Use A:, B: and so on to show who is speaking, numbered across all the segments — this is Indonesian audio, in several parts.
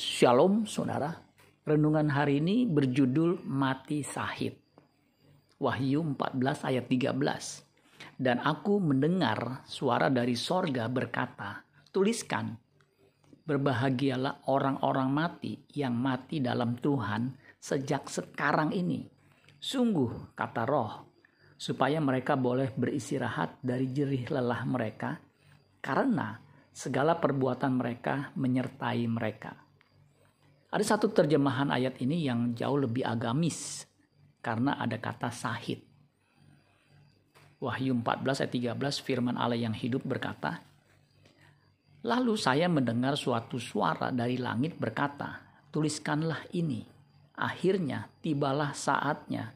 A: Shalom saudara. Renungan hari ini berjudul Mati Sahid. Wahyu 14 ayat 13. Dan aku mendengar suara dari sorga berkata, tuliskan, berbahagialah orang-orang mati yang mati dalam Tuhan sejak sekarang ini. Sungguh, kata roh, supaya mereka boleh beristirahat dari jerih lelah mereka, karena segala perbuatan mereka menyertai mereka. Ada satu terjemahan ayat ini yang jauh lebih agamis karena ada kata sahid. Wahyu 14 ayat 13 firman Allah yang hidup berkata, Lalu saya mendengar suatu suara dari langit berkata, tuliskanlah ini. Akhirnya tibalah saatnya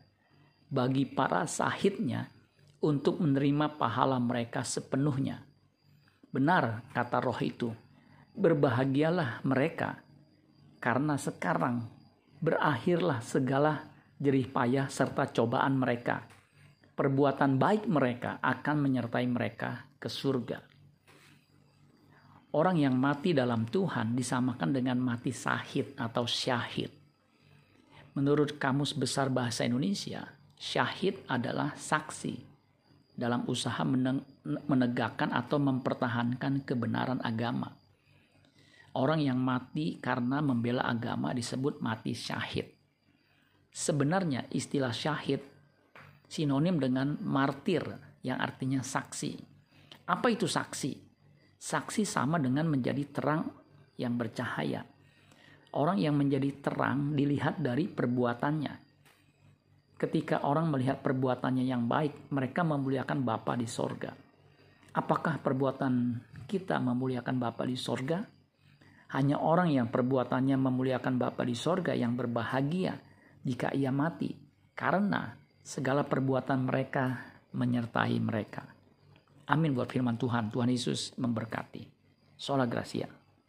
A: bagi para sahidnya untuk menerima pahala mereka sepenuhnya. Benar kata roh itu, berbahagialah mereka karena sekarang berakhirlah segala jerih payah serta cobaan mereka. Perbuatan baik mereka akan menyertai mereka ke surga. Orang yang mati dalam Tuhan disamakan dengan mati sahid atau syahid. Menurut Kamus Besar Bahasa Indonesia, syahid adalah saksi dalam usaha menegakkan atau mempertahankan kebenaran agama Orang yang mati karena membela agama disebut mati syahid. Sebenarnya istilah syahid sinonim dengan martir yang artinya saksi. Apa itu saksi? Saksi sama dengan menjadi terang yang bercahaya. Orang yang menjadi terang dilihat dari perbuatannya. Ketika orang melihat perbuatannya yang baik, mereka memuliakan Bapa di sorga. Apakah perbuatan kita memuliakan Bapa di sorga? Hanya orang yang perbuatannya memuliakan Bapa di sorga yang berbahagia jika ia mati, karena segala perbuatan mereka menyertai mereka. Amin buat firman Tuhan. Tuhan Yesus memberkati. Sola Gracia.